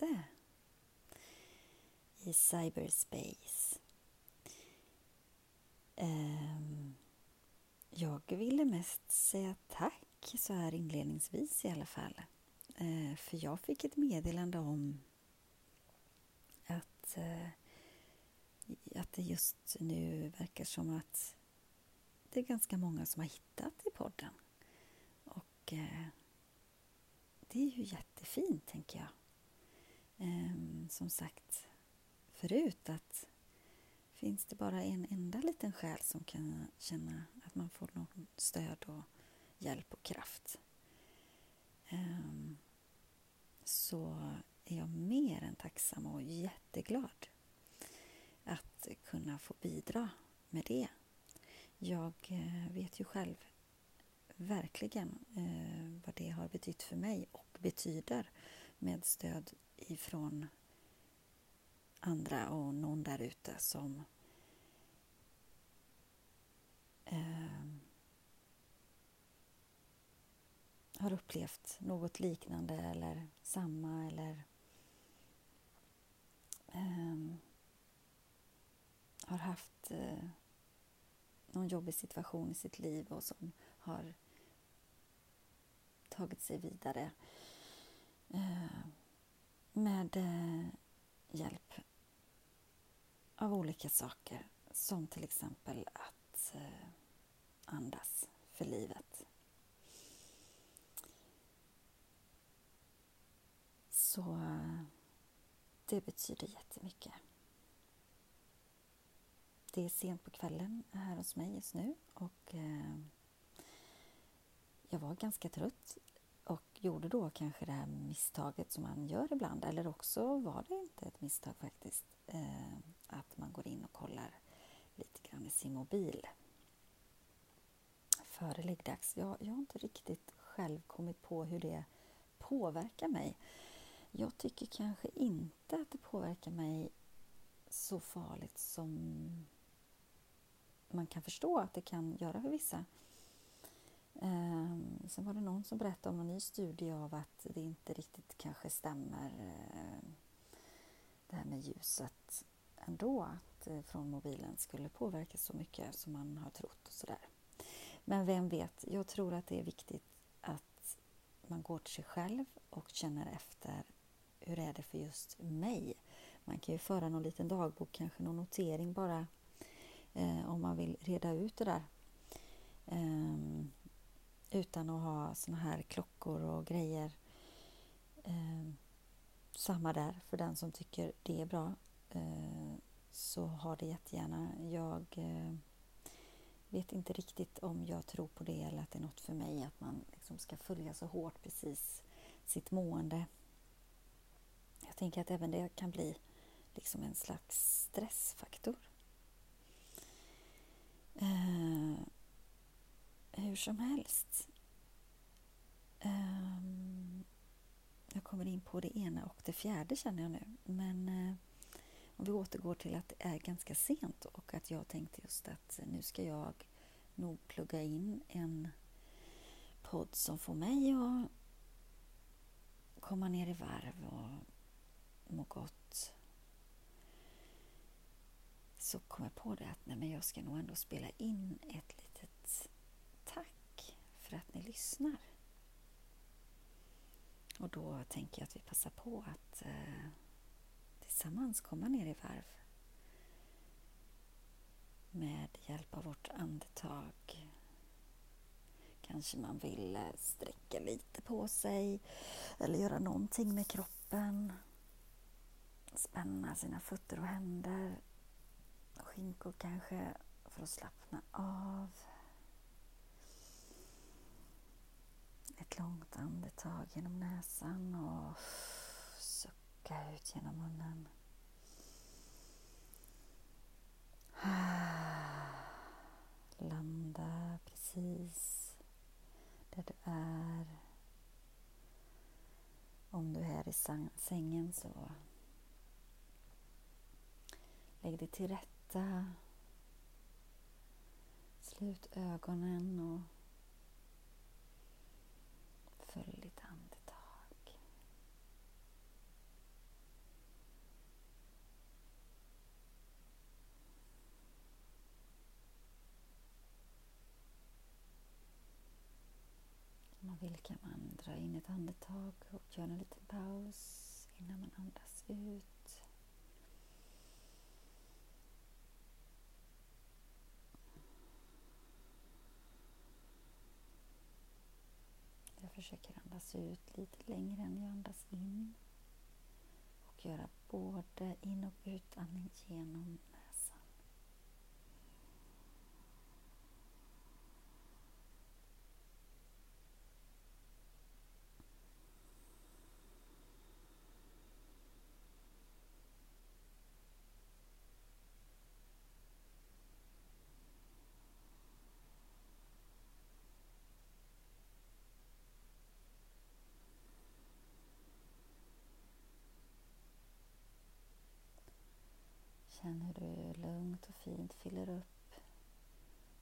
ute i cyberspace. Ehm, jag ville mest säga tack så här inledningsvis i alla fall. Eh, för jag fick ett meddelande om att, eh, att det just nu verkar som att det är ganska många som har hittat i podden. Och eh, det är ju jättefint, tänker jag eh, som sagt förut att finns det bara en enda liten själ som kan känna att man får någon stöd och hjälp och kraft eh, så är jag mer än tacksam och jätteglad att kunna få bidra med det. Jag eh, vet ju själv verkligen eh, vad det har betytt för mig och betyder med stöd ifrån andra och någon där ute som eh, har upplevt något liknande eller samma eller eh, har haft eh, någon jobbig situation i sitt liv och som har tagit sig vidare. Eh, med eh, hjälp av olika saker som till exempel att eh, andas för livet. Så det betyder jättemycket. Det är sent på kvällen här hos mig just nu och eh, jag var ganska trött och gjorde då kanske det här misstaget som man gör ibland eller också var det inte ett misstag faktiskt. Eh, att man går in och kollar lite grann i sin mobil före läggdags. Jag, jag har inte riktigt själv kommit på hur det påverkar mig. Jag tycker kanske inte att det påverkar mig så farligt som man kan förstå att det kan göra för vissa. Ehm, sen var det någon som berättade om en ny studie av att det inte riktigt kanske stämmer ehm, det här med ljuset ändå att eh, från mobilen skulle påverka så mycket som man har trott och sådär. Men vem vet, jag tror att det är viktigt att man går till sig själv och känner efter hur är det för just mig? Man kan ju föra någon liten dagbok, kanske någon notering bara eh, om man vill reda ut det där. Um, utan att ha såna här klockor och grejer. Eh, samma där, för den som tycker det är bra eh, så har det jättegärna. Jag eh, vet inte riktigt om jag tror på det eller att det är något för mig att man liksom ska följa så hårt precis sitt mående. Jag tänker att även det kan bli liksom en slags stressfaktor. Eh, hur som helst. Um, jag kommer in på det ena och det fjärde känner jag nu. Men uh, om vi återgår till att det är ganska sent och att jag tänkte just att nu ska jag nog plugga in en podd som får mig att komma ner i varv och må gott så kom jag på det att nej, men jag ska nog ändå spela in ett för att ni lyssnar. Och då tänker jag att vi passar på att eh, tillsammans komma ner i varv med hjälp av vårt andetag. Kanske man vill eh, sträcka lite på sig eller göra någonting med kroppen. Spänna sina fötter och händer, skinkor kanske, för att slappna av. ett långt andetag genom näsan och sucka ut genom munnen. Landa precis där du är. Om du är i sängen så lägg dig till rätta. Slut ögonen och Följ ditt andetag. Man vill kan man dra in ett andetag och göra en liten paus innan man andas ut. Försöker andas ut lite längre än jag andas in. Och göra både in och utandning genom Känn hur du lugnt och fint fyller upp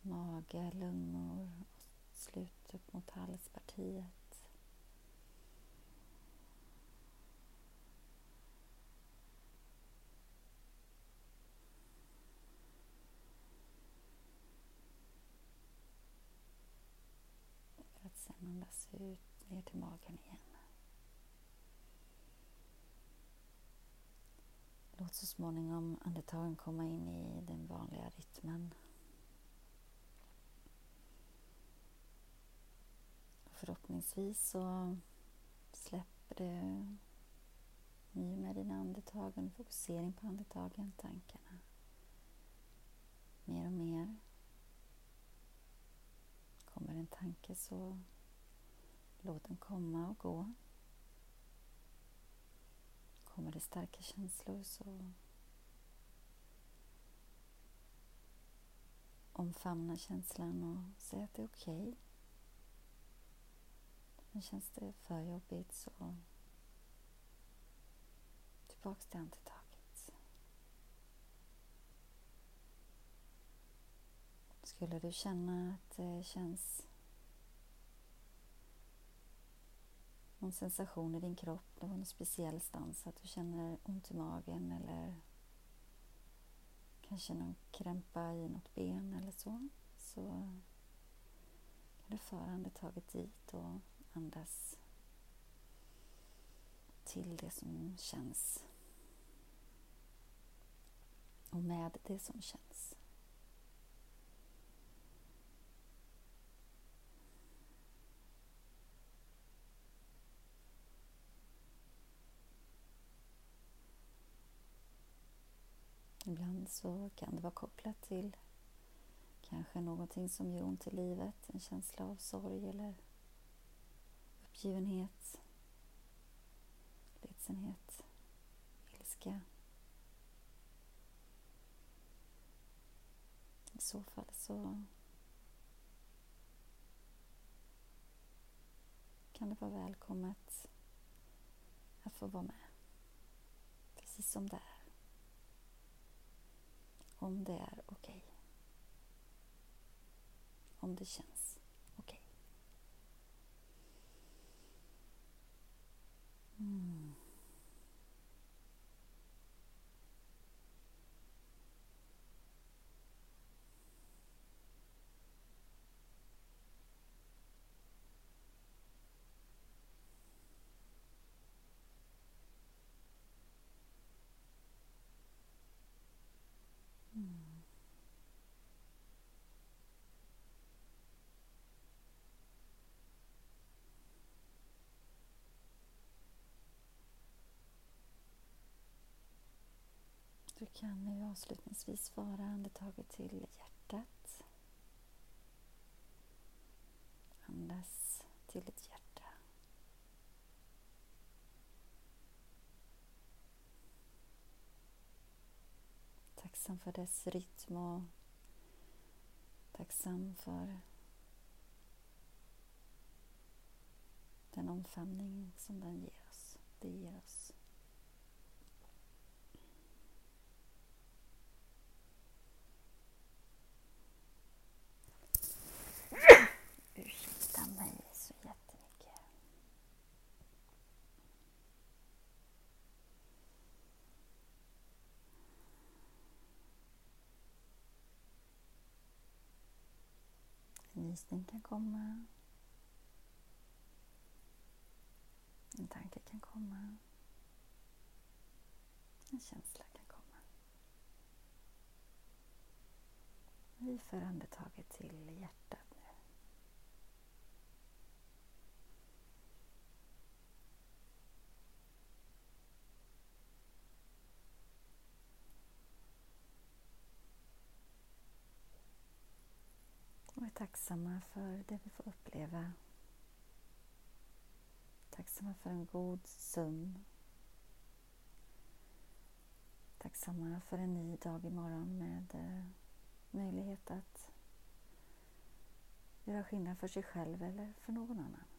mage, lungor och slut upp mot halspartiet. För att sen andas ut ner till magen igen. Att så småningom andetagen komma in i den vanliga rytmen. Förhoppningsvis så släpper du i med dina andetag, och fokusering på andetagen, tankarna. Mer och mer. Kommer en tanke så låt den komma och gå. Kommer det starka känslor så omfamna känslan och säg att det är okej. Okay. Men känns det för jobbigt så tillbaks till andetaget. Skulle du känna att det känns någon sensation i din kropp, någon speciell stans, att du känner ont i magen eller kanske någon krämpa i något ben eller så, så kan du föra andetaget dit och andas till det som känns och med det som känns. Ibland så kan det vara kopplat till kanske någonting som gör ont i livet, en känsla av sorg eller uppgivenhet, ledsenhet, ilska. I så fall så kan det vara välkommet att få vara med, precis som det är om det är okej. Okay. Om det känns okej. Okay. Mm. Du kan nu avslutningsvis föra andetaget till hjärtat. Andas till ditt hjärta. Tacksam för dess rytm och tacksam för den omfamning som den ger oss. Det ger oss. Förtjusning kan komma. En tanke kan komma. En känsla kan komma. Vi för andetaget till hjärtat tacksamma för det vi får uppleva. Tacksamma för en god sömn. Tacksamma för en ny dag imorgon med eh, möjlighet att göra skillnad för sig själv eller för någon annan.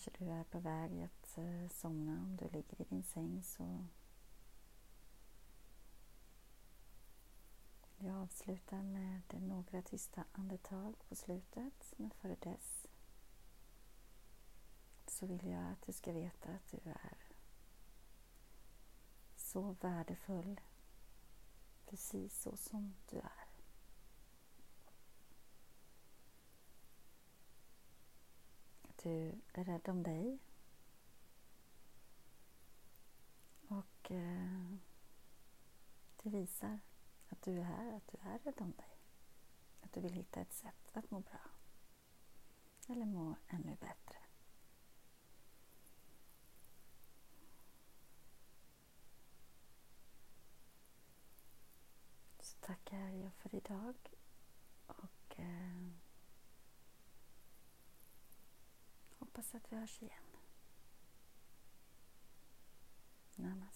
Kanske du är på väg att eh, somna om du ligger i din säng så jag avslutar med några tysta andetag på slutet, men före dess så vill jag att du ska veta att du är så värdefull precis så som du är. Du är rädd om dig. Och eh, det visar att du är här, att du är rädd om dig. Att du vill hitta ett sätt att må bra. Eller må ännu bättre. Så tackar jag för idag. Och eh, hoppas att vi hörs igen. Namaste.